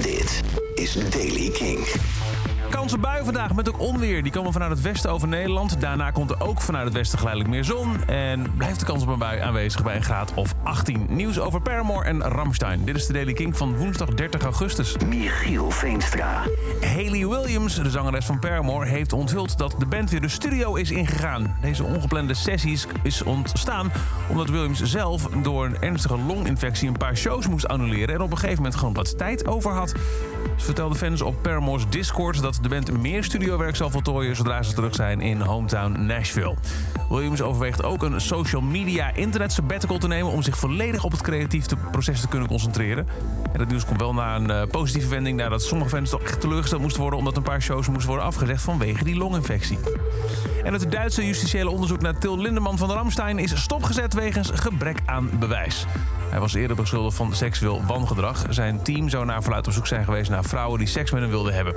Dit is Daily King. Kansen bui vandaag met ook onweer. Die komen vanuit het westen over Nederland. Daarna komt er ook vanuit het westen geleidelijk meer zon. En blijft de kans op een bui aanwezig bij een graad of 18. Nieuws over Paramore en Ramstein. Dit is de Daily King van woensdag 30 augustus. Michiel Veenstra. Haley Williams, de zangeres van Paramore, heeft onthuld dat de band weer de studio is ingegaan. Deze ongeplande sessies is ontstaan omdat Williams zelf door een ernstige longinfectie een paar shows moest annuleren en op een gegeven moment gewoon wat tijd over had. Ze vertelde fans op Paramore's Discord dat de band meer studiowerk zal voltooien zodra ze terug zijn in hometown Nashville. Williams overweegt ook een social media internet sabbatical te nemen om zich volledig op het creatieve proces te kunnen concentreren. En dat nieuws komt wel na een eh, positieve wending nadat sommige fans toch echt teleurgesteld moesten worden omdat een paar shows moesten worden afgezegd vanwege die longinfectie. En het Duitse justitiële onderzoek naar Til Lindemann van Ramstein is stopgezet wegens gebrek aan bewijs. Hij was eerder beschuldigd van seksueel wangedrag. Zijn team zou naar verluid op zoek zijn geweest naar vrouwen die seks met hem wilden hebben.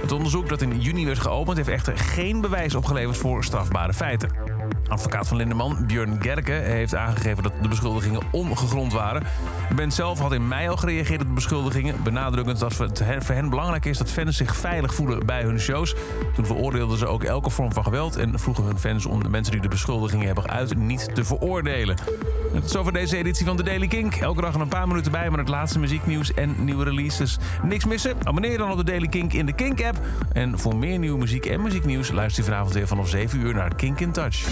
Het onderzoek dat in juni werd geopend heeft echter geen bewijs opgeleverd voor strafbare feiten. Advocaat van Lindeman, Björn Gerke, heeft aangegeven dat de beschuldigingen ongegrond waren. De zelf had in mei al gereageerd op de beschuldigingen, benadrukkend dat het voor hen belangrijk is dat fans zich veilig voelen bij hun shows. Toen veroordeelden ze ook elke vorm van geweld en vroegen hun fans om de mensen die de beschuldigingen hebben geuit niet te veroordelen. En tot zover deze editie van The Daily Kink. Elke dag een paar minuten bij met het laatste muzieknieuws en nieuwe releases. Niks missen? Abonneer dan op The Daily Kink in de Kink-app. En voor meer nieuwe muziek en muzieknieuws luister je vanavond weer vanaf 7 uur naar Kink in Touch.